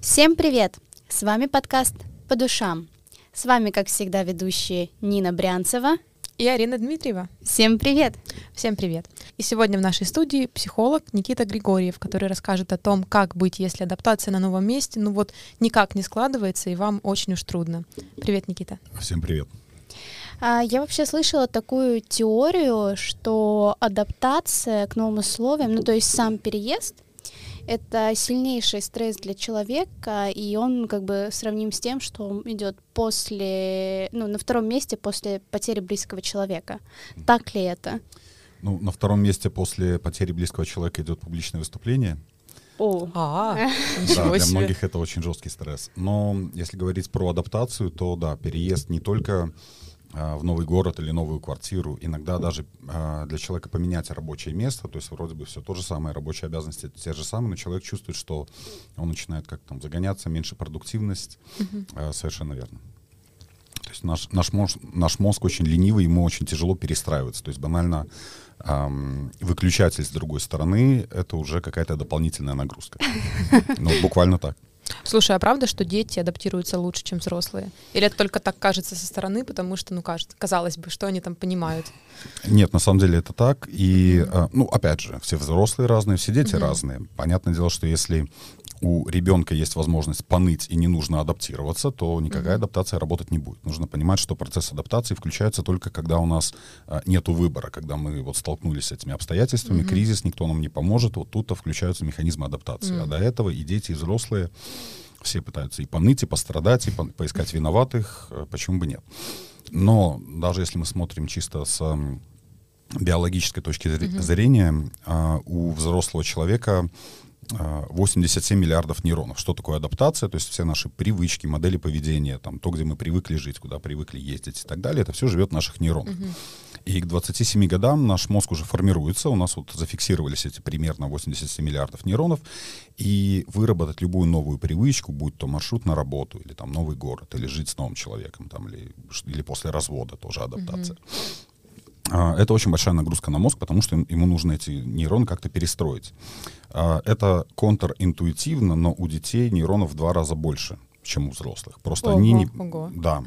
Всем привет! С вами подкаст «По душам». С вами, как всегда, ведущие Нина Брянцева и Арина Дмитриева. Всем привет! Всем привет! И сегодня в нашей студии психолог Никита Григорьев, который расскажет о том, как быть, если адаптация на новом месте, ну вот никак не складывается, и вам очень уж трудно. Привет, Никита. Всем привет. А, я вообще слышала такую теорию, что адаптация к новым условиям, ну то есть сам переезд, это сильнейший стресс для человека, и он как бы сравним с тем, что идет после, ну, на втором месте после потери близкого человека. Так ли это? Ну, на втором месте после потери близкого человека идет публичное выступление. О, а, да, для многих это очень жесткий стресс. Но если говорить про адаптацию, то да, переезд не только а, в новый город или новую квартиру. Иногда даже а, для человека поменять рабочее место, то есть вроде бы все то же самое, рабочие обязанности те же самые, но человек чувствует, что он начинает как там загоняться, меньше продуктивность. Uh-huh. Совершенно верно. То есть наш, наш, мозг, наш мозг очень ленивый, ему очень тяжело перестраиваться. То есть банально эм, выключатель с другой стороны — это уже какая-то дополнительная нагрузка. Ну, буквально так. Слушай, а правда, что дети адаптируются лучше, чем взрослые? Или это только так кажется со стороны, потому что, ну, кажется, казалось бы, что они там понимают? Нет, на самом деле это так. И, mm-hmm. ну, опять же, все взрослые разные, все дети mm-hmm. разные. Понятное дело, что если у ребенка есть возможность поныть и не нужно адаптироваться, то никакая mm-hmm. адаптация работать не будет. Нужно понимать, что процесс адаптации включается только когда у нас а, нету выбора, когда мы вот столкнулись с этими обстоятельствами, mm-hmm. кризис, никто нам не поможет, вот тут-то включаются механизмы адаптации. Mm-hmm. А до этого и дети, и взрослые все пытаются и поныть, и пострадать, и по- поискать виноватых, э, почему бы нет. Но даже если мы смотрим чисто с биологической точки зрения, mm-hmm. у взрослого человека 87 миллиардов нейронов. Что такое адаптация? То есть все наши привычки, модели поведения, там, то, где мы привыкли жить, куда привыкли ездить и так далее, это все живет в наших нейронах. Uh-huh. И к 27 годам наш мозг уже формируется, у нас вот зафиксировались эти примерно 87 миллиардов нейронов, и выработать любую новую привычку, будь то маршрут на работу, или там новый город, или жить с новым человеком, там, или, или после развода тоже адаптация. Uh-huh. Это очень большая нагрузка на мозг, потому что ему нужно эти нейроны как-то перестроить. А, это контринтуитивно, но у детей нейронов в два раза больше, чем у взрослых. Просто ого, они не... Ого. Да.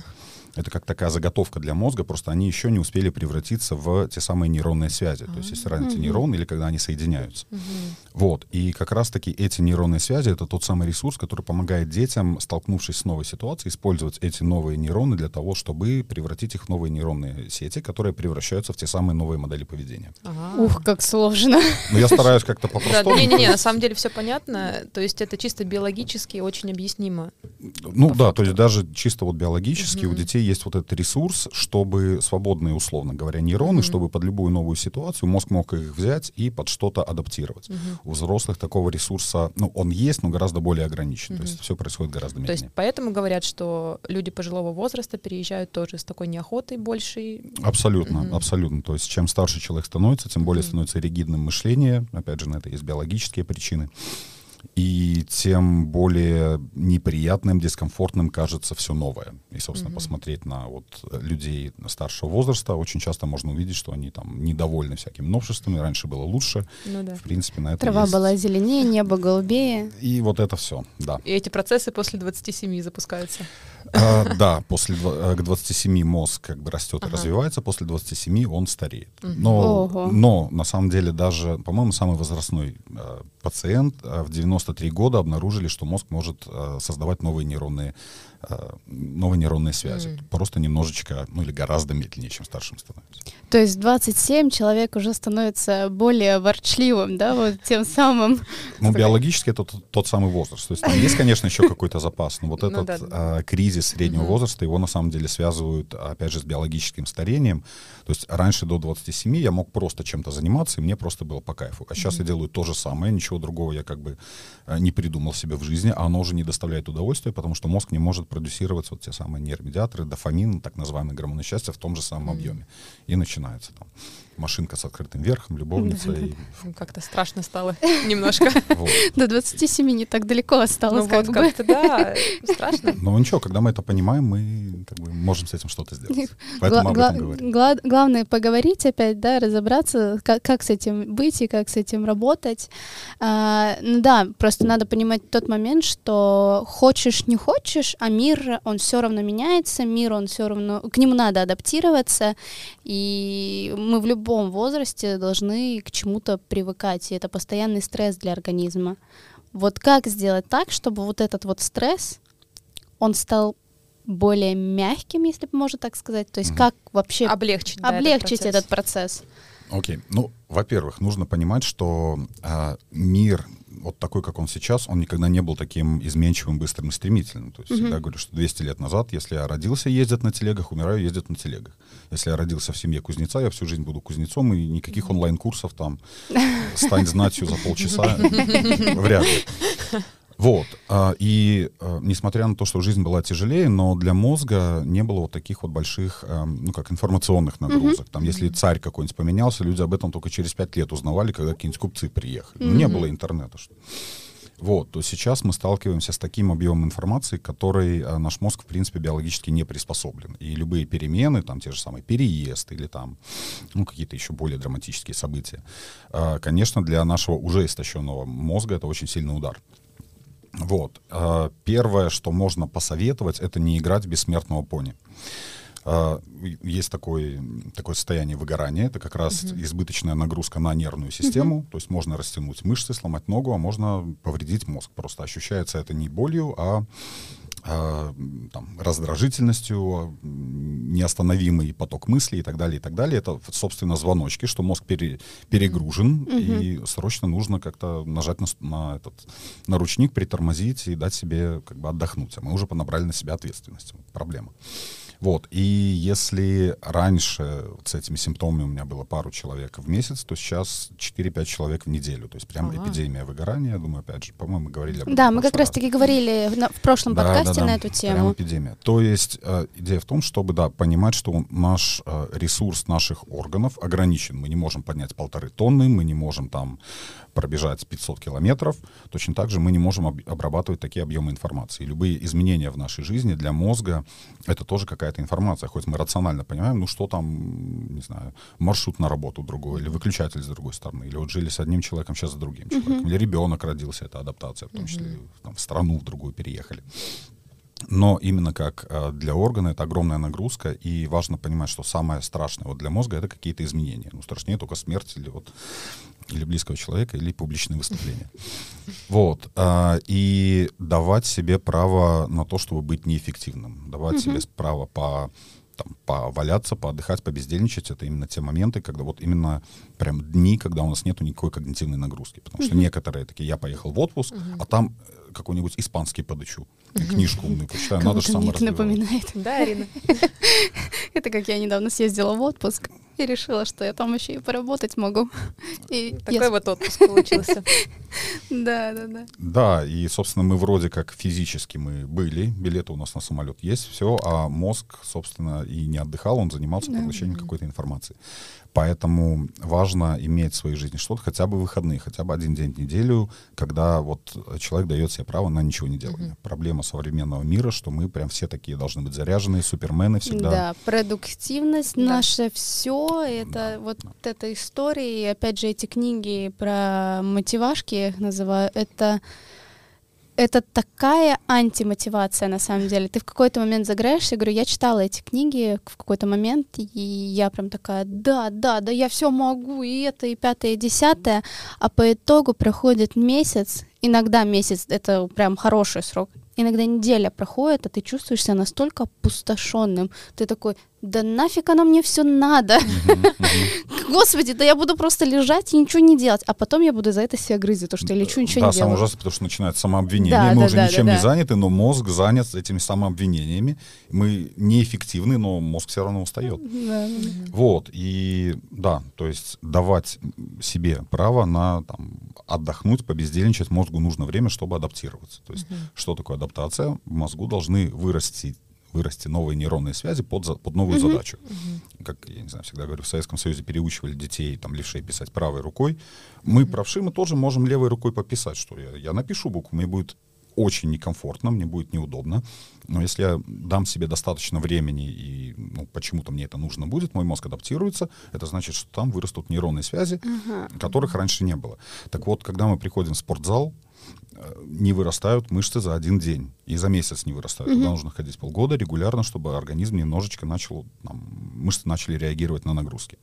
Это как такая заготовка для мозга, просто они еще не успели превратиться в те самые нейронные связи. То есть есть разница угу. нейрон или когда они соединяются. Угу. Вот. И как раз-таки эти нейронные связи — это тот самый ресурс, который помогает детям, столкнувшись с новой ситуацией, использовать эти новые нейроны для того, чтобы превратить их в новые нейронные сети, которые превращаются в те самые новые модели поведения. Ага. Ух, как сложно. Ну, я стараюсь как-то по-простому. Не-не-не, на самом деле все понятно. То есть это чисто биологически очень объяснимо. Ну да, то есть даже чисто вот биологически у детей есть вот этот ресурс, чтобы свободные, условно говоря, нейроны, mm-hmm. чтобы под любую новую ситуацию мозг мог их взять и под что-то адаптировать. Mm-hmm. У взрослых такого ресурса, ну, он есть, но гораздо более ограничен. Mm-hmm. То есть все происходит гораздо медленнее. То есть поэтому говорят, что люди пожилого возраста переезжают тоже с такой неохотой большей? Абсолютно, mm-hmm. абсолютно. То есть чем старше человек становится, тем более mm-hmm. становится ригидным мышление. Опять же, на это есть биологические причины и тем более неприятным, дискомфортным кажется все новое. И, собственно, mm-hmm. посмотреть на вот людей старшего возраста, очень часто можно увидеть, что они там недовольны всякими новшествами. Раньше было лучше. Ну, да. В принципе, на это Трава есть... была зеленее, небо голубее. И вот это все, да. И эти процессы после 27 запускаются. А, да, после э, к 27 мозг как бы растет ага. и развивается, после 27 он стареет. Но, но на самом деле даже, по-моему, самый возрастной э, пациент э, в 93 года обнаружили, что мозг может э, создавать новые нейронные Э, новые нейронные связи. Mm. Просто немножечко, ну или гораздо медленнее, чем старшим становится. То есть 27 человек уже становится более ворчливым, да, вот тем самым. Ну, биологически это тот, тот самый возраст. То есть там есть, конечно, еще какой-то запас, но вот ну этот а, кризис среднего возраста, его на самом деле связывают, опять же, с биологическим старением. То есть раньше до 27 я мог просто чем-то заниматься, и мне просто было по кайфу. А сейчас я делаю то же самое, ничего другого я как бы э, не придумал себе в жизни, а оно уже не доставляет удовольствия, потому что мозг не может продюсировать вот те самые нейромедиаторы, дофамин, так называемый гормоны счастья в том же самом mm-hmm. объеме. И начинается там машинка с открытым верхом, любовница. И... Как-то страшно стало немножко. До 27 не так далеко осталось. Ну вот как-то, да, страшно. Но ничего, когда мы это понимаем, мы можем с этим что-то сделать. Поэтому об этом говорим. Главное поговорить опять, да, разобраться, как с этим быть и как с этим работать. А, ну да, просто надо понимать тот момент, что хочешь, не хочешь, а мир, он все равно меняется, мир, он все равно, к нему надо адаптироваться, и мы в любом возрасте должны к чему-то привыкать, и это постоянный стресс для организма. Вот как сделать так, чтобы вот этот вот стресс, он стал более мягким, если можно так сказать, то есть mm-hmm. как вообще облегчить, да, облегчить этот процесс? Окей, okay. ну, во-первых, нужно понимать, что э, мир вот такой, как он сейчас, он никогда не был таким изменчивым, быстрым и стремительным. То есть mm-hmm. всегда говорю, что 200 лет назад, если я родился, ездят на телегах, умираю, ездят на телегах. Если я родился в семье кузнеца, я всю жизнь буду кузнецом, и никаких онлайн-курсов там «стань знатью за полчаса» вряд ли. Вот. А, и а, несмотря на то, что жизнь была тяжелее, но для мозга не было вот таких вот больших, а, ну как, информационных нагрузок. Mm-hmm. Там, если царь какой-нибудь поменялся, люди об этом только через пять лет узнавали, когда какие-нибудь купцы приехали. Mm-hmm. Не было интернета. Что вот, то сейчас мы сталкиваемся с таким объемом информации, который а, наш мозг, в принципе, биологически не приспособлен. И любые перемены, там те же самые переезд или там, ну, какие-то еще более драматические события, а, конечно, для нашего уже истощенного мозга это очень сильный удар. Вот. А, первое, что можно посоветовать, это не играть в бессмертного пони. А, есть такое, такое состояние выгорания, это как раз угу. избыточная нагрузка на нервную систему, угу. то есть можно растянуть мышцы, сломать ногу, а можно повредить мозг. Просто ощущается это не болью, а, там, раздражительностью, неостановимый поток мыслей и так далее, и так далее. Это, собственно, звоночки, что мозг пере, перегружен, mm и срочно нужно как-то нажать на, на, этот, на ручник, притормозить и дать себе как бы отдохнуть. А мы уже понабрали на себя ответственность. Проблема. Вот. И если раньше вот с этими симптомами у меня было пару человек в месяц, то сейчас 4-5 человек в неделю. То есть прям ага. эпидемия выгорания. Я думаю, опять же, по-моему, мы говорили об этом. Да, мы как раз-таки говорили на, в прошлом да, подкасте да, да, на эту тему. Прям эпидемия. То есть э, идея в том, чтобы да, понимать, что наш э, ресурс наших органов ограничен. Мы не можем поднять полторы тонны, мы не можем там пробежать 500 километров. Точно так же мы не можем об, обрабатывать такие объемы информации. любые изменения в нашей жизни для мозга это тоже какая какая-то информация, хоть мы рационально понимаем, ну что там, не знаю, маршрут на работу другой, или выключатель с другой стороны, или вот жили с одним человеком, сейчас с другим человеком, или ребенок родился, это адаптация, в том числе там, в страну в другую переехали. Но именно как э, для органа это огромная нагрузка, и важно понимать, что самое страшное вот для мозга это какие-то изменения. Ну, страшнее только смерть или вот или близкого человека, или публичные выступления. Вот. А, и давать себе право на то, чтобы быть неэффективным. Давать себе право по там, поваляться, поотдыхать, побездельничать, это именно те моменты, когда вот именно прям дни, когда у нас нету никакой когнитивной нагрузки. Потому что некоторые такие, я поехал в отпуск, а там э, какой-нибудь испанский подычу, книжку умную почитаю, надо же самое напоминает. Да, Арина? Это как я недавно съездила в отпуск и решила, что я там еще и поработать могу. И Такой я... вот отпуск получился. Да, да, да. Да, и, собственно, мы вроде как физически мы были, билеты у нас на самолет есть, все, а мозг, собственно, и не отдыхал, он занимался поглощением какой-то информации. Поэтому важно иметь в своей жизни что-то, хотя бы выходные, хотя бы один день в неделю, когда вот человек дает себе право на ничего не делание. Mm-hmm. Проблема современного мира, что мы прям все такие должны быть заряженные, супермены всегда. Да, продуктивность да. наше все, это вот эта история, и опять же эти книги про мотивашки, я их называю, это это такая антимотивация, на самом деле. Ты в какой-то момент заграешься, говорю, я читала эти книги в какой-то момент, и я прям такая, да, да, да, я все могу, и это, и пятое, и десятое, а по итогу проходит месяц, иногда месяц, это прям хороший срок, иногда неделя проходит, а ты чувствуешь себя настолько опустошенным. Ты такой, да нафиг оно мне все надо. Господи, да я буду просто лежать и ничего не делать. А потом я буду за это себя грызть, то, что я лечу, ничего да, не делаю. Да, самое ужасное, потому что начинается самообвинение. Да, мы да, уже да, ничем да, не заняты, но мозг занят этими самообвинениями. Мы неэффективны, но мозг все равно устает. Вот, и да, то есть давать себе право на там, отдохнуть, побездельничать мозгу нужно время, чтобы адаптироваться. То есть угу. что такое адаптация? В мозгу должны вырасти вырасти новые нейронные связи под, под новую uh-huh. задачу. Uh-huh. Как, я не знаю, всегда говорю, в Советском Союзе переучивали детей, там, левшей писать правой рукой. Мы, uh-huh. правши, мы тоже можем левой рукой пописать, что я, я напишу букву, мне будет очень некомфортно, мне будет неудобно. Но если я дам себе достаточно времени и ну, почему-то мне это нужно будет, мой мозг адаптируется, это значит, что там вырастут нейронные связи, uh-huh. которых раньше не было. Так вот, когда мы приходим в спортзал, не вырастают мышцы за один день и за месяц не вырастают. Mm-hmm. Туда нужно ходить полгода регулярно, чтобы организм немножечко начал, там, мышцы начали реагировать на нагрузки.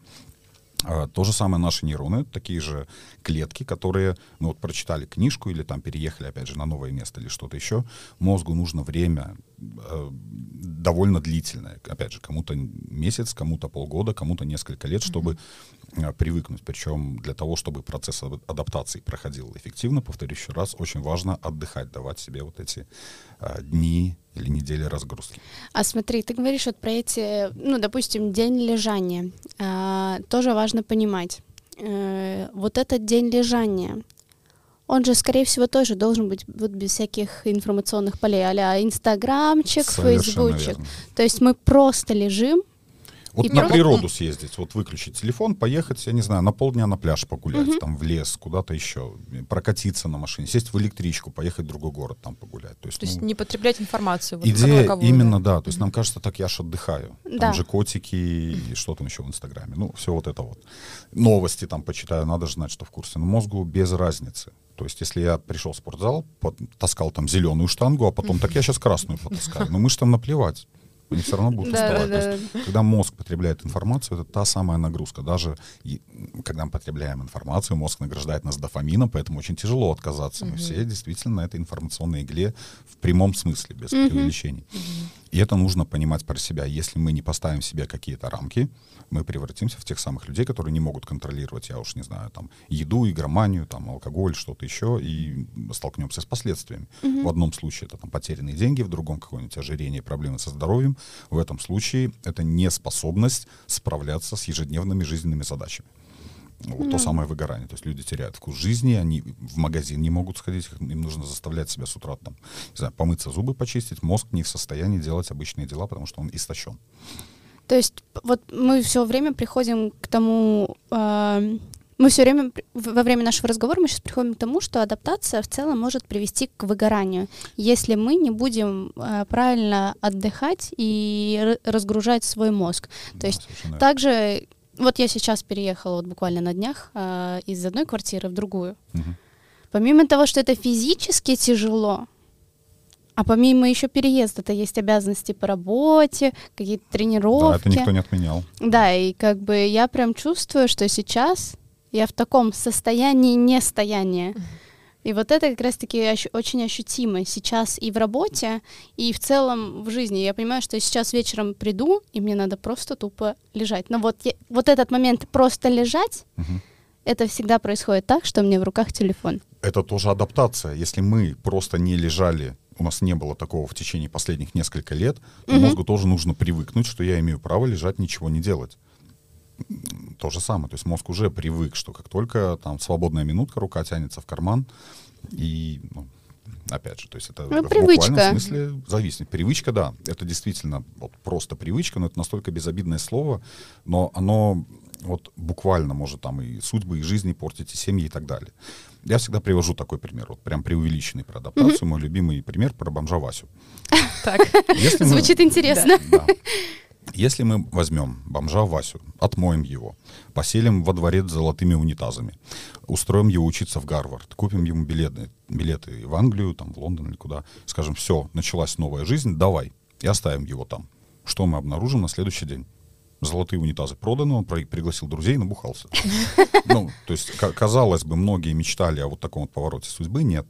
А, то же самое наши нейроны, такие же клетки, которые, ну вот прочитали книжку или там переехали опять же на новое место или что-то еще, мозгу нужно время э, довольно длительное, опять же, кому-то месяц, кому-то полгода, кому-то несколько лет, чтобы э, привыкнуть. Причем для того, чтобы процесс адаптации проходил эффективно, повторю еще раз, очень важно отдыхать, давать себе вот эти э, дни или недели разгрузки. А смотри, ты говоришь вот про эти, ну, допустим, день лежания. А, тоже важно понимать. А, вот этот день лежания, он же, скорее всего, тоже должен быть вот без всяких информационных полей, а инстаграмчик, фейсбучик. То есть мы просто лежим, вот и на просто... природу съездить, вот выключить телефон, поехать, я не знаю, на полдня на пляж погулять, угу. там в лес, куда-то еще, прокатиться на машине, сесть в электричку, поехать в другой город, там погулять. То есть, то есть ну, не потреблять информацию. Вот, идея именно, да. То есть нам кажется, так я ж отдыхаю. Да. Там же котики и что там еще в Инстаграме. Ну, все вот это вот. Новости там почитаю, надо же знать, что в курсе. Но мозгу без разницы. То есть, если я пришел в спортзал, таскал там зеленую штангу, а потом, так я сейчас красную потаскаю. Но мышцам наплевать они все равно будут уставать. Да, да, есть, когда мозг потребляет информацию, это та самая нагрузка. Даже и, когда мы потребляем информацию, мозг награждает нас дофамином, поэтому очень тяжело отказаться. Мы все действительно на этой информационной игле в прямом смысле, без угу. преувеличений. И это нужно понимать про себя. Если мы не поставим себе какие-то рамки, мы превратимся в тех самых людей, которые не могут контролировать, я уж не знаю, там, еду, игроманию, там, алкоголь, что-то еще, и столкнемся с последствиями. Mm-hmm. В одном случае это там потерянные деньги, в другом какое-нибудь ожирение, проблемы со здоровьем. В этом случае это неспособность справляться с ежедневными жизненными задачами. Вот mm то самое выгорание. То есть люди теряют вкус жизни, они в магазин не могут сходить, им нужно заставлять себя с утра там, не знаю, помыться, зубы почистить. Мозг не в состоянии делать обычные дела, потому что он истощен. То есть вот мы все время приходим к тому, э, мы все время во время нашего разговора мы сейчас приходим к тому, что адаптация в целом может привести к выгоранию, если мы не будем э, правильно отдыхать и разгружать свой мозг. То да, есть также вот я сейчас переехала вот буквально на днях э, из одной квартиры в другую. Угу. Помимо того, что это физически тяжело, а помимо еще переезда-то есть обязанности по работе, какие-то тренировки. Да, это никто не отменял. Да, и как бы я прям чувствую, что сейчас я в таком состоянии нестояния. И вот это как раз-таки ощ- очень ощутимо сейчас и в работе, и в целом в жизни. Я понимаю, что я сейчас вечером приду, и мне надо просто тупо лежать. Но вот, я, вот этот момент просто лежать, угу. это всегда происходит так, что у меня в руках телефон. Это тоже адаптация. Если мы просто не лежали у нас не было такого в течение последних нескольких лет, угу. мозгу тоже нужно привыкнуть, что я имею право лежать, ничего не делать. То же самое. То есть мозг уже привык, что как только там свободная минутка, рука тянется в карман, и ну, опять же, то есть это ну, в привычка. буквальном смысле зависит. Привычка, да, это действительно вот просто привычка, но это настолько безобидное слово, но оно вот буквально может там и судьбы, и жизни портить, и семьи, и так далее. Я всегда привожу такой пример, вот прям преувеличенный про адаптацию. Mm-hmm. Мой любимый пример про бомжа Васю. Так, звучит интересно. Если мы возьмем бомжа Васю, отмоем его, поселим во дворе с золотыми унитазами, устроим его учиться в Гарвард, купим ему билеты, билеты в Англию, там, в Лондон или куда, скажем, все, началась новая жизнь, давай, и оставим его там. Что мы обнаружим на следующий день? Золотые унитазы проданы, он пригласил друзей и набухался. Ну, то есть, казалось бы, многие мечтали о вот таком вот повороте судьбы, нет.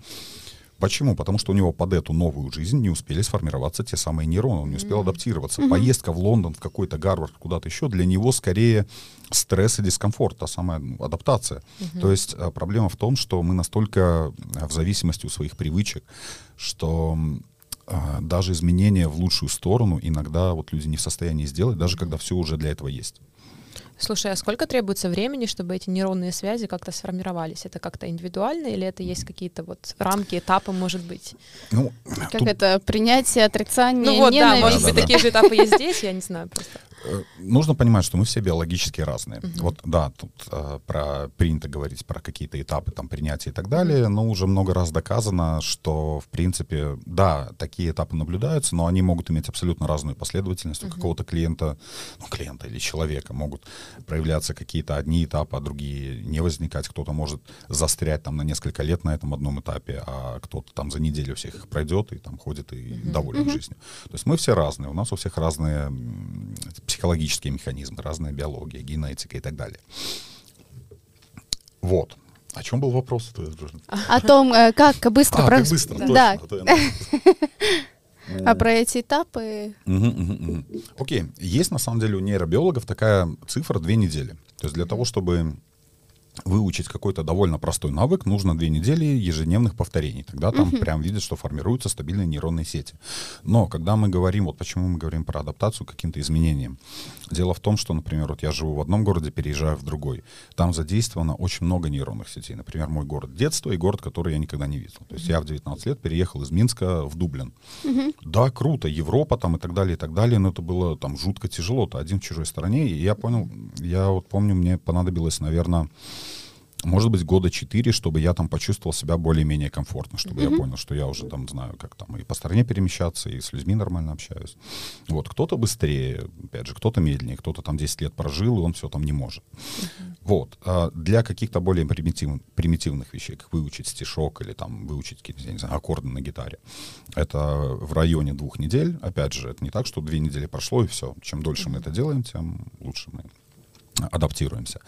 Почему? Потому что у него под эту новую жизнь не успели сформироваться те самые нейроны, он не успел адаптироваться. Mm-hmm. Поездка в Лондон, в какой-то Гарвард, куда-то еще, для него скорее стресс и дискомфорт, та самая ну, адаптация. Mm-hmm. То есть а, проблема в том, что мы настолько а, в зависимости у своих привычек, что даже изменения в лучшую сторону иногда вот люди не в состоянии сделать, даже когда все уже для этого есть. Слушай, а сколько требуется времени, чтобы эти нейронные связи как-то сформировались? Это как-то индивидуально или это есть какие-то вот рамки, этапы, может быть? Ну, как тут... это принятие, отрицание, Ну вот, ненависть. да, может быть, да, такие да. же этапы есть здесь, я не знаю просто. Э, нужно понимать, что мы все биологически разные. Угу. Вот, да, тут э, про принято говорить про какие-то этапы там принятия и так далее, но уже много раз доказано, что в принципе, да, такие этапы наблюдаются, но они могут иметь абсолютно разную последовательность. Угу. У какого-то клиента, ну клиента или человека могут проявляться какие-то одни этапы, а другие не возникать. Кто-то может застрять там на несколько лет на этом одном этапе, а кто-то там за неделю всех их пройдет и там ходит и угу. доволен угу. жизнью. То есть мы все разные, у нас у всех разные психологические механизмы, разная биология, генетика и так далее. Вот. О чем был вопрос? О том, э, как быстро... А, как быстро, да. А про эти этапы... Окей. Есть на самом деле у нейробиологов такая цифра две недели. То есть для того, чтобы выучить какой-то довольно простой навык, нужно две недели ежедневных повторений. Тогда там uh-huh. прям видят, что формируются стабильные нейронные сети. Но когда мы говорим, вот почему мы говорим про адаптацию к каким-то изменениям. Дело в том, что, например, вот я живу в одном городе, переезжаю в другой. Там задействовано очень много нейронных сетей. Например, мой город детства и город, который я никогда не видел. То есть я в 19 лет переехал из Минска в Дублин. Uh-huh. Да, круто, Европа там и так далее, и так далее, но это было там жутко тяжело. Ты один в чужой стране, и я понял, я вот помню, мне понадобилось, наверное, может быть, года четыре, чтобы я там почувствовал себя более-менее комфортно, чтобы mm-hmm. я понял, что я уже там знаю, как там и по стране перемещаться, и с людьми нормально общаюсь. Вот, кто-то быстрее, опять же, кто-то медленнее, кто-то там 10 лет прожил, и он все там не может. Mm-hmm. Вот, а для каких-то более примитив, примитивных вещей, как выучить стишок или там выучить какие-то, я не знаю, аккорды на гитаре, это в районе двух недель. Опять же, это не так, что две недели прошло, и все. Чем дольше mm-hmm. мы это делаем, тем лучше мы адаптируемся.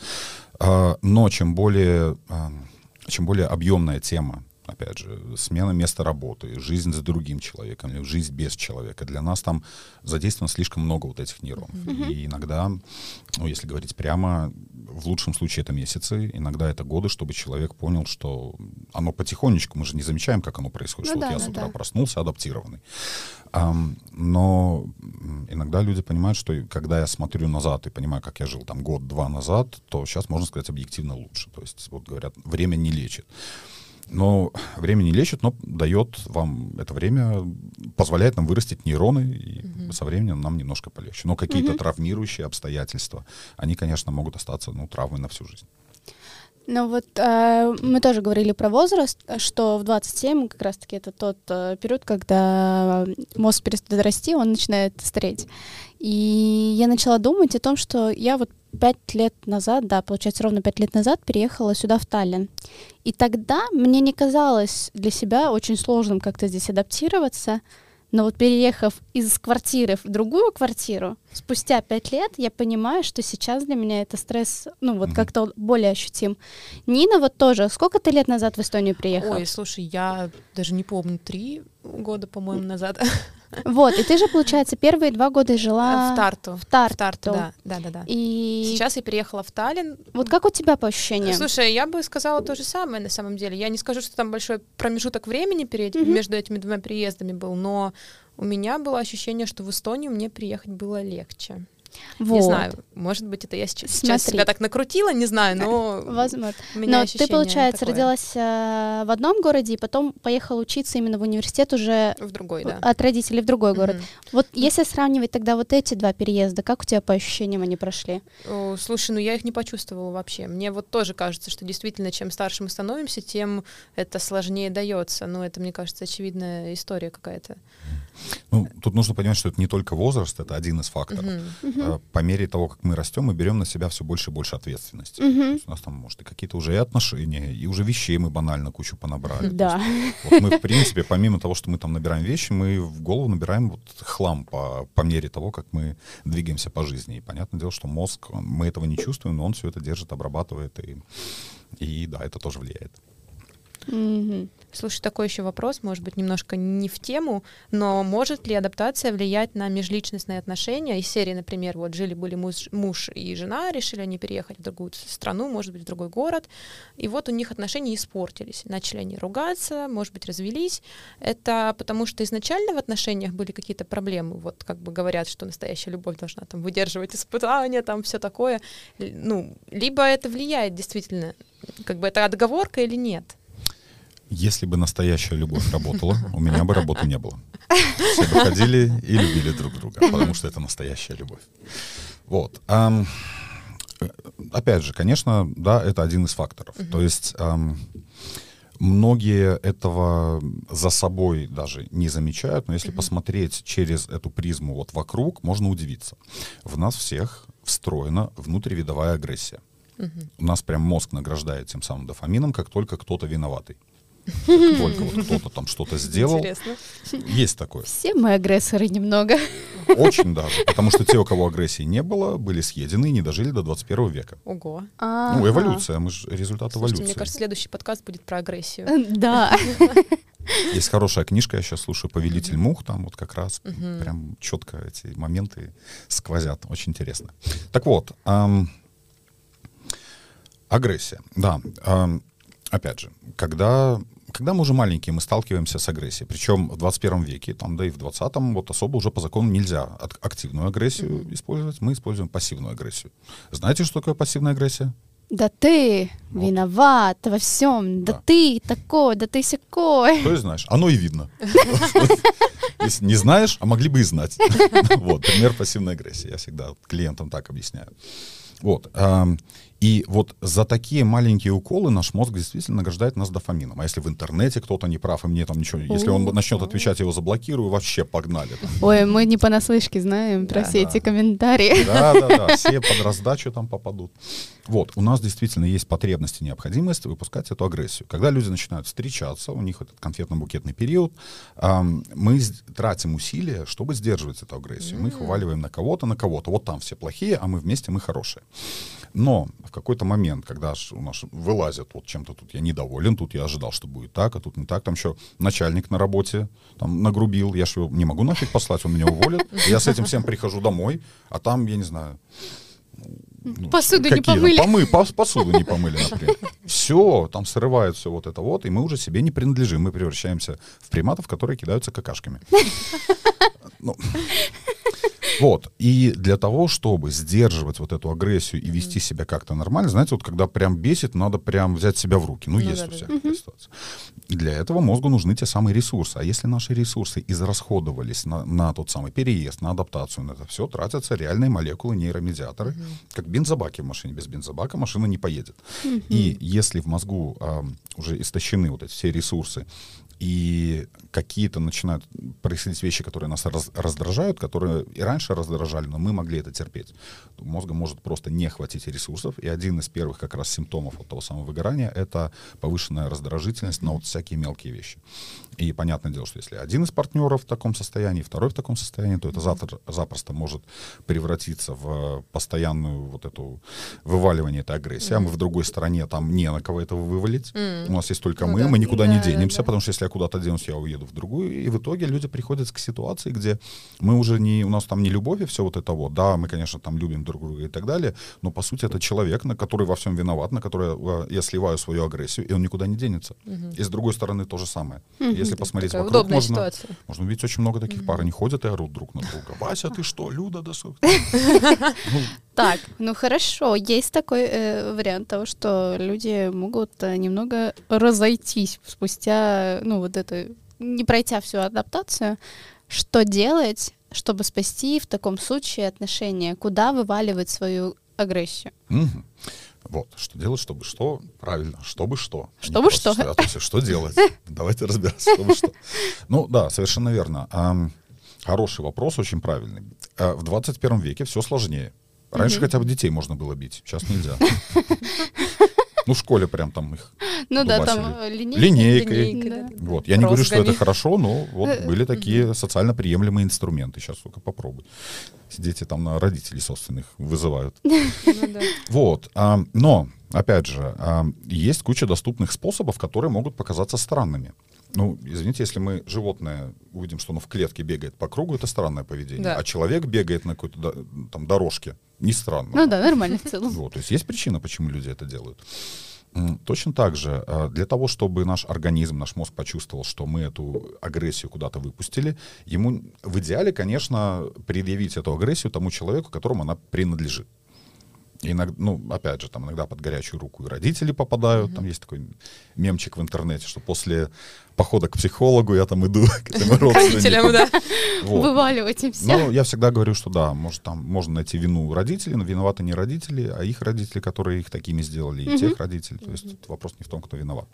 А, но чем более, чем более объемная тема, опять же, смена места работы, жизнь за другим человеком, или жизнь без человека, для нас там задействовано слишком много вот этих нейронов. Mm-hmm. И иногда, ну, если говорить прямо, в лучшем случае это месяцы, иногда это годы, чтобы человек понял, что оно потихонечку, мы же не замечаем, как оно происходит, ну, что да, вот я ну, с утра да. проснулся адаптированный. Um, но иногда люди понимают, что когда я смотрю назад и понимаю, как я жил там год-два назад, то сейчас, можно сказать, объективно лучше. То есть, вот говорят, время не лечит. Но время не лечит, но дает вам это время, позволяет нам вырастить нейроны, и угу. со временем нам немножко полегче. Но какие-то угу. травмирующие обстоятельства, они, конечно, могут остаться ну, травмой на всю жизнь. Ну вот э, мы тоже говорили про возраст, что в 27 как раз-таки это тот э, период, когда мозг перестает расти, он начинает стареть. И я начала думать о том, что я вот пять лет назад, да, получается, ровно пять лет назад переехала сюда, в Таллин. И тогда мне не казалось для себя очень сложным как-то здесь адаптироваться, но вот переехав из квартиры в другую квартиру, спустя пять лет я понимаю, что сейчас для меня это стресс, ну вот mm-hmm. как-то более ощутим. Нина вот тоже. Сколько ты лет назад в Эстонию приехала? Ой, слушай, я даже не помню, три года, по-моему, назад. Вот, и ты же, получается, первые два года жила в Тарту. В Тарту. В Тарту, да, да, да, да. И сейчас я переехала в Таллин. Вот как у тебя по ощущениям? Слушай, я бы сказала то же самое на самом деле. Я не скажу, что там большой промежуток времени перед, mm-hmm. между этими двумя приездами был, но у меня было ощущение, что в Эстонию мне приехать было легче. Вот. Не знаю, может быть, это я сейчас, сейчас себя так накрутила, не знаю, но... Возможно. Но ты, получается, такое. родилась э, в одном городе и потом поехала учиться именно в университет уже... В другой, да. От родителей в другой город. Mm-hmm. Вот если сравнивать тогда вот эти два переезда, как у тебя по ощущениям они прошли? О, слушай, ну я их не почувствовала вообще. Мне вот тоже кажется, что действительно, чем старше мы становимся, тем это сложнее дается. Ну, это, мне кажется, очевидная история какая-то. Ну, тут нужно понимать, что это не только возраст, это один из факторов. Uh-huh. По мере того, как мы растем, мы берем на себя все больше и больше ответственности. Uh-huh. у нас там, может, и какие-то уже и отношения, и уже вещей мы банально кучу понабрали. Да. Вот мы, в принципе, помимо того, что мы там набираем вещи, мы в голову набираем вот хлам по, по мере того, как мы двигаемся по жизни. И понятное дело, что мозг, мы этого не чувствуем, но он все это держит, обрабатывает, и, и да, это тоже влияет. Mm-hmm. Слушай, такой еще вопрос, может быть, немножко не в тему, но может ли адаптация влиять на межличностные отношения? Из серии, например, вот жили-были муж, муж и жена, решили они переехать в другую страну, может быть, в другой город, и вот у них отношения испортились. Начали они ругаться, может быть, развелись. Это потому что изначально в отношениях были какие-то проблемы. Вот как бы говорят, что настоящая любовь должна там выдерживать испытания, там все такое. Ну, либо это влияет действительно, как бы это отговорка или нет? Если бы настоящая любовь работала, у меня бы работы не было. Все бы ходили и любили друг друга, потому что это настоящая любовь. Вот. Ам, э, опять же, конечно, да, это один из факторов. То есть ам, многие этого за собой даже не замечают, но если посмотреть через эту призму вот вокруг, можно удивиться. В нас всех встроена внутривидовая агрессия. У нас прям мозг награждает тем самым дофамином, как только кто-то виноватый. Только вот кто-то там что-то сделал. Интересно. Есть такое. Все мы агрессоры немного. Очень даже. Потому что те, у кого агрессии не было, были съедены и не дожили до 21 века. Ого. Ну, эволюция, мы же результат эволюции. мне кажется, следующий подкаст будет про агрессию. Э, Да. Есть хорошая книжка, я сейчас слушаю «Повелитель мух», там вот как раз прям четко эти моменты сквозят. Очень интересно. Так вот, агрессия. Да, опять же, когда, когда мы уже маленькие, мы сталкиваемся с агрессией. Причем в 21 веке, там, да и в 20-м, вот особо уже по закону нельзя ак- активную агрессию использовать, мы используем пассивную агрессию. Знаете, что такое пассивная агрессия? Да ты Вот. виноват во всем. Да Да. ты такой, да ты сякой. То есть знаешь, оно и видно. Если не знаешь, а могли бы и знать. Вот, пример пассивной агрессии. Я всегда клиентам так объясняю. Вот. И вот за такие маленькие уколы наш мозг действительно награждает нас дофамином. А если в интернете кто-то не прав, и мне там ничего... Если он начнет отвечать, я его заблокирую, вообще погнали. там. Ой, мы не понаслышке знаем про Да. все эти комментарии. Да, да, да, все под раздачу там попадут. Вот, у нас действительно есть потребность и необходимость выпускать эту агрессию. Когда люди начинают встречаться, у них этот конфетно-букетный период, ам, мы тратим усилия, чтобы сдерживать эту агрессию. Мы их вываливаем на кого-то, на кого-то. Вот там все плохие, а мы вместе, мы хорошие. Но в какой-то момент, когда у нас вылазят, вот чем-то тут я недоволен, тут я ожидал, что будет так, а тут не так, там еще начальник на работе там нагрубил, я же его не могу нафиг послать, он меня уволит. Я с этим всем прихожу домой, а там, я не знаю, ну, Посуду не какие помыли. помы- пос- посуду не помыли, например. Все, там срывают все вот это вот, и мы уже себе не принадлежим. Мы превращаемся в приматов, которые кидаются какашками. Ну, Вот. И для того, чтобы сдерживать вот эту агрессию и вести себя как-то нормально, знаете, вот когда прям бесит, надо прям взять себя в руки. Ну, Ну есть да, у да, всех такая ситуация. И для этого мозгу нужны те самые ресурсы. А если наши ресурсы израсходовались на, на тот самый переезд, на адаптацию, на это все, тратятся реальные молекулы, нейромедиаторы, как бензобаки в машине. Без бензобака машина не поедет. И если в мозгу а, уже истощены вот эти все ресурсы, и какие-то начинают происходить вещи, которые нас раз- раздражают, которые и раньше раздражали, но мы могли это терпеть. Мозга может просто не хватить ресурсов, и один из первых как раз симптомов вот того самого выгорания — это повышенная раздражительность на вот всякие мелкие вещи. И понятное дело, что если один из партнеров в таком состоянии, второй в таком состоянии, то это завтра, запросто может превратиться в постоянную вот эту вываливание этой агрессии, а мы в другой стороне, там не на кого этого вывалить. У нас есть только Ну мы, да. мы никуда не Да, денемся, да. потому что если я куда-то денусь, я уеду в другую. И в итоге люди приходят к ситуации, где мы уже не, у нас там не любовь и все вот это вот. Да, мы, конечно, там любим друг друга и так далее, но по сути это человек, на который во всем виноват, на который э, я сливаю свою агрессию, и он никуда не денется. И с другой стороны то же самое. Если посмотреть Такая вокруг, можно, ситуация. можно увидеть очень много таких пар. Они ходят и орут друг на друга. Вася, ты что, Люда, да сколько? Ну, Так, ну хорошо, есть такой э, вариант того, что люди могут э, немного разойтись спустя, ну вот это, не пройдя всю адаптацию. Что делать, чтобы спасти в таком случае отношения? Куда вываливать свою агрессию? Мгм. Вот, что делать, чтобы что? Правильно, чтобы что. А Чтобы что. все, что делать? Давайте разбираться, чтобы что. Ну да, совершенно верно. Хороший вопрос, очень правильный. А, В 21 веке все сложнее. Раньше хотя бы детей можно было бить, сейчас нельзя. Ну, в школе прям там их Ну да, там Дубасили. э. Линейкой. Линейкой, Да. Вот. Я не говорю, что это Розгами. хорошо, но вот были такие социально приемлемые инструменты. Сейчас только попробуй. Дети там на родителей собственных вызывают. Ну. Вот. а, но, опять же, а, есть куча доступных способов, которые могут показаться странными. Ну, извините, если мы животное увидим, что оно в клетке бегает по кругу, это странное поведение. Да. А человек бегает на какой-то до- там дорожке. Не странно. Ну да, нормально в целом. Вот, то есть есть причина, почему люди это делают. Точно так же, а, для того, чтобы наш организм, наш мозг почувствовал, что мы эту агрессию куда-то выпустили, ему в идеале, конечно, предъявить эту агрессию тому человеку, которому она принадлежит. Иногда, ну, опять же, там иногда под горячую руку и родители попадают. Mm-hmm. Там есть такой мемчик в интернете, что после похода к психологу я там иду к этому родственнику. да. Вываливать им все. Ну, я всегда говорю, что да, может, там можно найти вину родителей, но виноваты не родители, а их родители, которые их такими сделали, и тех родителей. То есть вопрос не в том, кто виноват.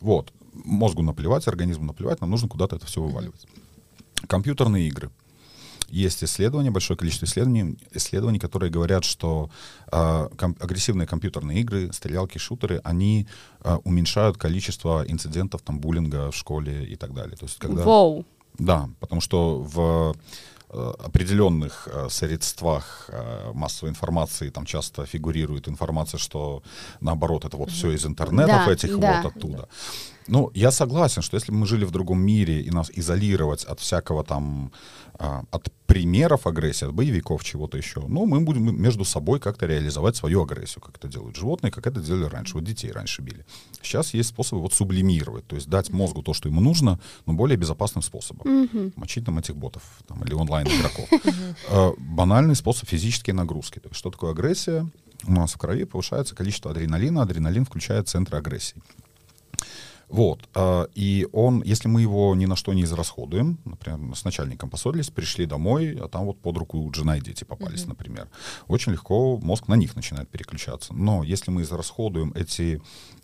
Вот. Мозгу наплевать, организму наплевать, нам нужно куда-то это все вываливать. Компьютерные игры. Есть исследования, большое количество исследований, исследований которые говорят, что э, ком- агрессивные компьютерные игры, стрелялки, шутеры, они э, уменьшают количество инцидентов там буллинга в школе и так далее. То есть, когда... Воу. Да, потому что в Э, определенных э, средствах э, массовой информации там часто фигурирует информация, что наоборот это вот все из интернетов да, этих да. вот оттуда. Ну, я согласен, что если бы мы жили в другом мире и нас изолировать от всякого там, а, от примеров агрессии, от боевиков, чего-то еще, ну, мы будем между собой как-то реализовать свою агрессию, как это делают животные, как это делали раньше. Вот детей раньше били. Сейчас есть способы вот сублимировать, то есть дать мозгу то, что ему нужно, но более безопасным способом. Мгм. Мочить там этих ботов там, или онлайн-игроков. Э, Банальный способ физические нагрузки. То есть что такое агрессия? У нас в крови повышается количество адреналина. Адреналин включает центры агрессии. Вот. а, И он, если мы его ни на что не израсходуем, например, с начальником поссорились, пришли домой, а там вот под руку жена и дети попались, например, очень легко мозг на них начинает переключаться. Но если мы израсходуем эти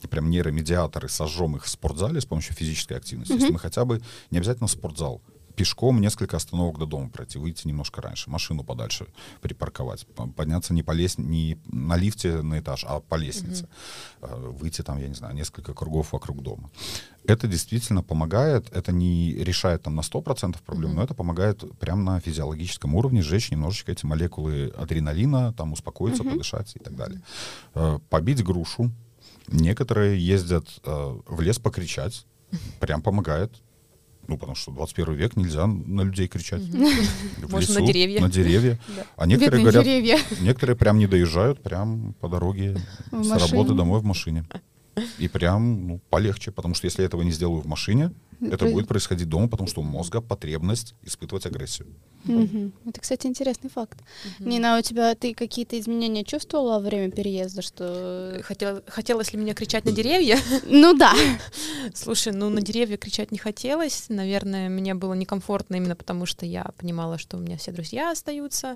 прям нейромедиаторы, сожжем их в спортзале с помощью физической активности, если мы хотя бы, не обязательно в спортзал, пешком несколько остановок до дома пройти, выйти немножко раньше, машину подальше припарковать, по- подняться не по лес... не на лифте на этаж, а по лестнице, Э, выйти там, я не знаю, несколько кругов вокруг дома. Это действительно помогает, это не решает там на 100% проблем, но это помогает прямо на физиологическом уровне сжечь немножечко эти молекулы адреналина, там успокоиться, подышать и так далее. Э, Побить грушу. Некоторые ездят э, в лес покричать, прям помогает. Ну, потому что 21 век нельзя на людей кричать. В Можно на лесу, деревья. На деревья. Да. А некоторые Бедные говорят, деревья. некоторые прям не доезжают, прям по дороге В с машине. работы домой в машине. И прям ну, полегче, потому что если я этого не сделаю в машине, это будет происходить дома, потому что у мозга потребность испытывать агрессию. Мгм. Это, кстати, интересный факт. Нина, у тебя ты какие-то изменения чувствовала во время переезда, что... Хотел, хотелось ли мне кричать на деревья? Ну да. Слушай, ну на деревья кричать не хотелось. Наверное, мне было некомфортно именно потому, что я понимала, что у меня все друзья остаются.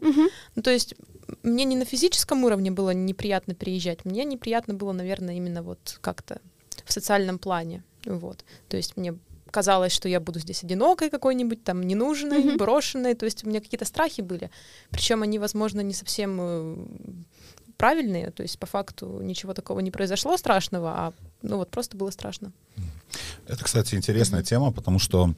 Ну, то есть мне не на физическом уровне было неприятно переезжать, мне неприятно было, наверное, именно вот как-то в социальном плане. Вот. То есть мне казалось, что я буду здесь одинокой какой-нибудь, там, ненужной, Мгм. брошенной. То есть у меня какие-то страхи были. Причем они, возможно, не совсем э, правильные. То есть по факту ничего такого не произошло страшного, а ну вот просто было страшно. Это, кстати, интересная тема, потому что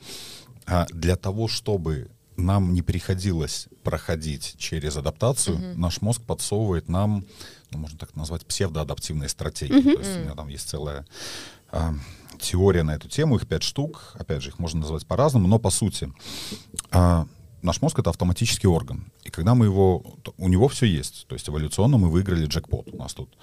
а, для того, чтобы нам не приходилось проходить через адаптацию, наш мозг подсовывает нам, ну, можно так назвать, псевдоадаптивные стратегии. То есть у меня там есть целая а, теория на эту тему, их пять штук. Опять же, их можно назвать по-разному, но по сути а, наш мозг это автоматический орган. И когда мы его, у него все есть. То есть эволюционно мы выиграли джекпот. У нас тут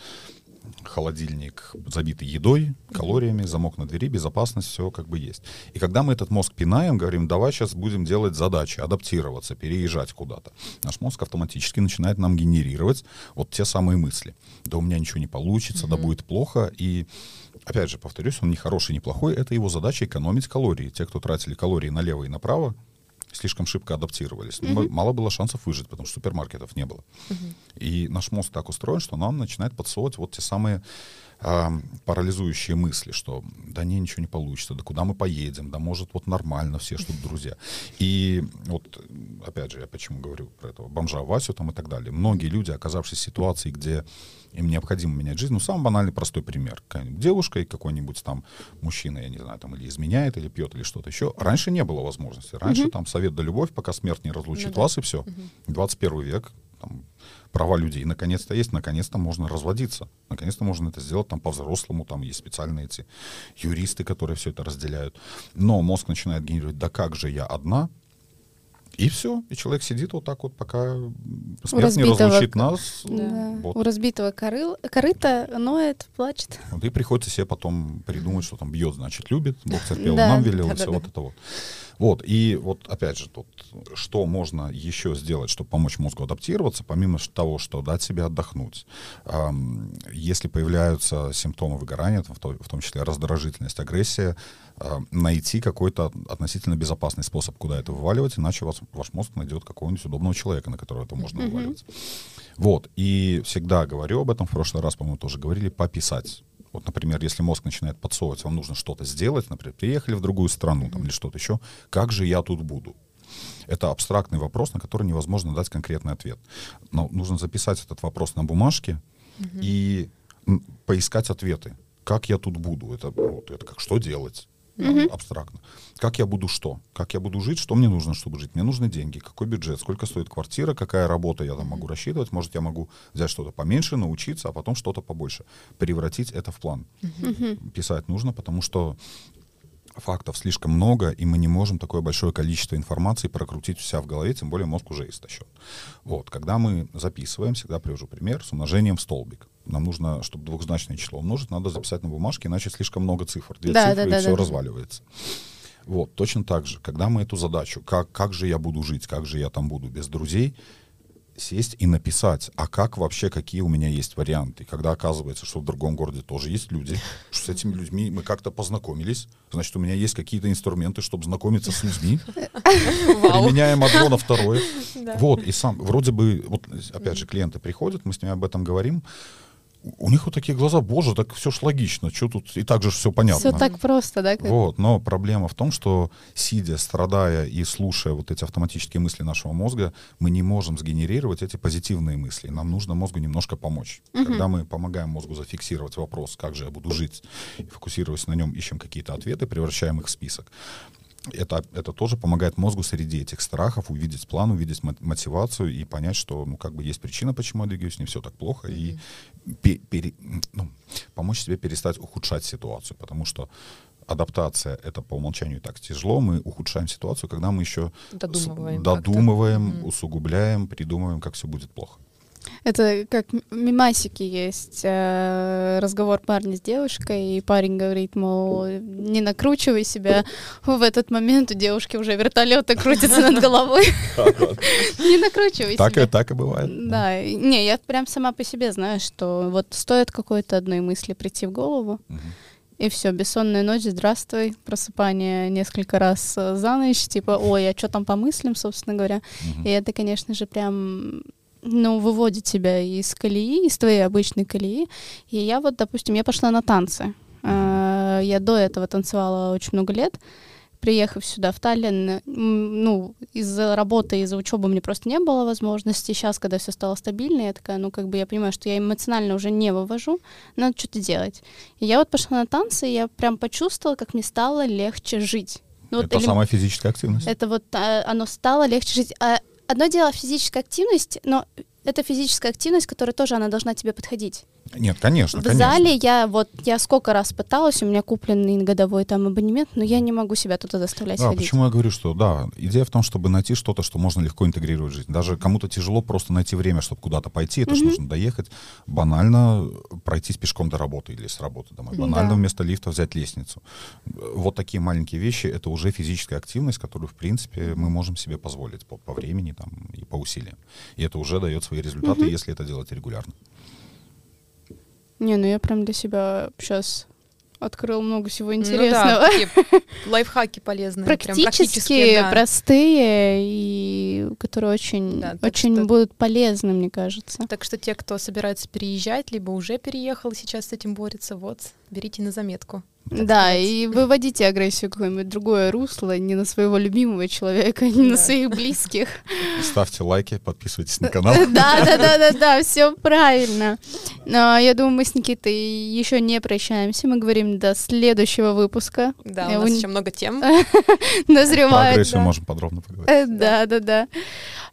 холодильник забитый едой, калориями, замок на двери, безопасность, все как бы есть. И когда мы этот мозг пинаем, говорим, давай сейчас будем делать задачи, адаптироваться, переезжать куда-то, наш мозг автоматически начинает нам генерировать вот те самые мысли. Да у меня ничего не получится, да будет плохо. И опять же, повторюсь, он не хороший, не плохой, это его задача экономить калории. Те, кто тратили калории налево и направо, слишком шибко адаптировались. М- Мало было шансов выжить, потому что супермаркетов не было. И наш мозг так устроен, что нам начинает подсовывать вот те самые а, парализующие мысли, что да не, ничего не получится, да куда мы поедем, да может вот нормально, все что друзья. И вот, опять же, я почему говорю про этого бомжа Васю там и так далее. Многие люди, оказавшись в ситуации, где им необходимо менять жизнь, ну, самый банальный простой пример. Какая-нибудь девушка и какой-нибудь там мужчина, я не знаю, там или изменяет, или пьет, или что-то еще. Раньше не было возможности. Раньше там совет да любовь, пока смерть не разлучит Ну да. вас, и все. 21 век, там, права людей наконец-то есть, наконец-то можно разводиться. Наконец-то можно это сделать там по-взрослому, там есть специальные эти юристы, которые все это разделяют. Но мозг начинает генерировать, да как же я одна, и все, и человек сидит вот так вот, пока смерть не разбитого разлучит к- нас. Да. Вот. У разбитого корыл... корыта ноет, плачет. Вот и приходится себе потом придумать, что там бьет, значит, любит, Бог терпел, Да. нам велел, и Да-да-да. все вот это вот. Вот, и вот опять же, тут, что можно еще сделать, чтобы помочь мозгу адаптироваться, помимо того, что дать себе отдохнуть. Эм, если появляются симптомы выгорания, в, то, в том числе раздражительность, агрессия, найти какой-то относительно безопасный способ, куда это вываливать, иначе вас, ваш мозг найдет какого-нибудь удобного человека, на которого это можно mm-hmm. вываливать. Вот, и всегда говорю об этом, в прошлый раз, по-моему, тоже говорили, пописать вот, например, если мозг начинает подсовывать, вам нужно что-то сделать, например, приехали в другую страну там, или что-то еще, как же я тут буду? Это абстрактный вопрос, на который невозможно дать конкретный ответ. Но нужно записать этот вопрос на бумажке mm-hmm. и поискать ответы. Как я тут буду? Это, вот, это как что делать? Mm-hmm. абстрактно. Как я буду что? Как я буду жить? Что мне нужно, чтобы жить? Мне нужны деньги. Какой бюджет? Сколько стоит квартира? Какая работа я там могу рассчитывать? Может, я могу взять что-то поменьше, научиться, а потом что-то побольше. Превратить это в план. Mm-hmm. Писать нужно, потому что фактов слишком много, и мы не можем такое большое количество информации прокрутить вся в голове, тем более мозг уже истощен. Вот, когда мы записываем, всегда привожу пример с умножением в столбик. Нам нужно, чтобы двухзначное число умножить, надо записать на бумажке, иначе слишком много цифр. Две да, цифры, да, и все да. разваливается. Вот, точно так же, когда мы эту задачу, как, как же я буду жить, как же я там буду без друзей, сесть и написать, а как вообще, какие у меня есть варианты. Когда оказывается, что в другом городе тоже есть люди, что с этими людьми мы как-то познакомились, значит, у меня есть какие-то инструменты, чтобы знакомиться с людьми. Применяем одно на второе. Вот, и сам, вроде бы, вот опять же, клиенты приходят, мы с ними об этом говорим, у них вот такие глаза, боже, так все ж логично, что тут, и так же все понятно. Все так просто, да? Как... Вот, но проблема в том, что сидя, страдая и слушая вот эти автоматические мысли нашего мозга, мы не можем сгенерировать эти позитивные мысли. Нам нужно мозгу немножко помочь. Угу. Когда мы помогаем мозгу зафиксировать вопрос, как же я буду жить, и фокусируясь на нем, ищем какие-то ответы, превращаем их в список, это, это тоже помогает мозгу среди этих страхов увидеть план, увидеть мотивацию и понять, что ну, как бы есть причина, почему я двигаюсь, не все так плохо, mm-hmm. и пе- пере, ну, помочь себе перестать ухудшать ситуацию, потому что адаптация это по умолчанию так тяжело, мы ухудшаем ситуацию, когда мы еще додумываем, с, додумываем mm-hmm. усугубляем, придумываем, как все будет плохо. Это как мимасики есть. Э, разговор парня с девушкой, и парень говорит, мол, не накручивай себя. В этот момент у девушки уже вертолеты крутятся над головой. Не накручивай себя. Так и так и бывает. Да. Не, я прям сама по себе знаю, что вот стоит какой-то одной мысли прийти в голову, и все, бессонная ночь, здравствуй, просыпание несколько раз за ночь, типа, ой, а что там по мыслям, собственно говоря. И это, конечно же, прям ну, выводит тебя из колеи, из твоей обычной колеи. И я вот, допустим, я пошла на танцы. А, я до этого танцевала очень много лет. Приехав сюда, в Таллин, ну, из-за работы, из-за учебы мне просто не было возможности. Сейчас, когда все стало стабильно, я такая, ну, как бы я понимаю, что я эмоционально уже не вывожу, надо что-то делать. И я вот пошла на танцы, и я прям почувствовала, как мне стало легче жить. Ну, это вот, самая физическая активность. Это вот а, оно стало легче жить. А одно дело физическая активность, но это физическая активность, которая тоже она должна тебе подходить. Нет, конечно. В конечно. зале я вот я сколько раз пыталась, у меня купленный годовой там абонемент, но я не могу себя туда заставлять да, ходить. Почему я говорю, что да, идея в том, чтобы найти что-то, что можно легко интегрировать в жизнь. Даже кому-то тяжело просто найти время, чтобы куда-то пойти, это же нужно доехать, банально пройтись пешком до работы или с работы домой, банально да. вместо лифта взять лестницу. Вот такие маленькие вещи, это уже физическая активность, которую в принципе мы можем себе позволить по, по времени там и по усилиям. И это уже дает свои результаты, если это делать регулярно. Не, ну я прям для себя сейчас открыл много всего интересного. Ну да, лайфхаки полезные. Практические, да. простые и которые очень, да, очень что... будут полезны, мне кажется. Так что те, кто собирается переезжать, либо уже переехал и сейчас с этим борется, вот, берите на заметку. Да, сказать. и выводите агрессию в какое-нибудь другое русло, не на своего любимого человека, не да. на своих близких. Ставьте лайки, подписывайтесь на канал. Да, да, да, да, да, все правильно. Но я думаю, мы с Никитой еще не прощаемся. Мы говорим до следующего выпуска. Да, у нас еще много тем. Назревает. Про агрессию можем подробно поговорить. Э, да, да, да.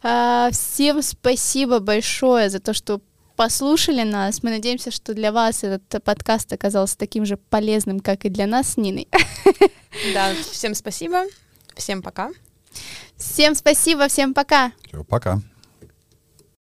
А, всем спасибо большое за то, что послушали нас. Мы надеемся, что для вас этот подкаст оказался таким же полезным, как и для нас с Ниной. Да, всем спасибо. Всем пока. Всем спасибо, всем пока. Все, пока.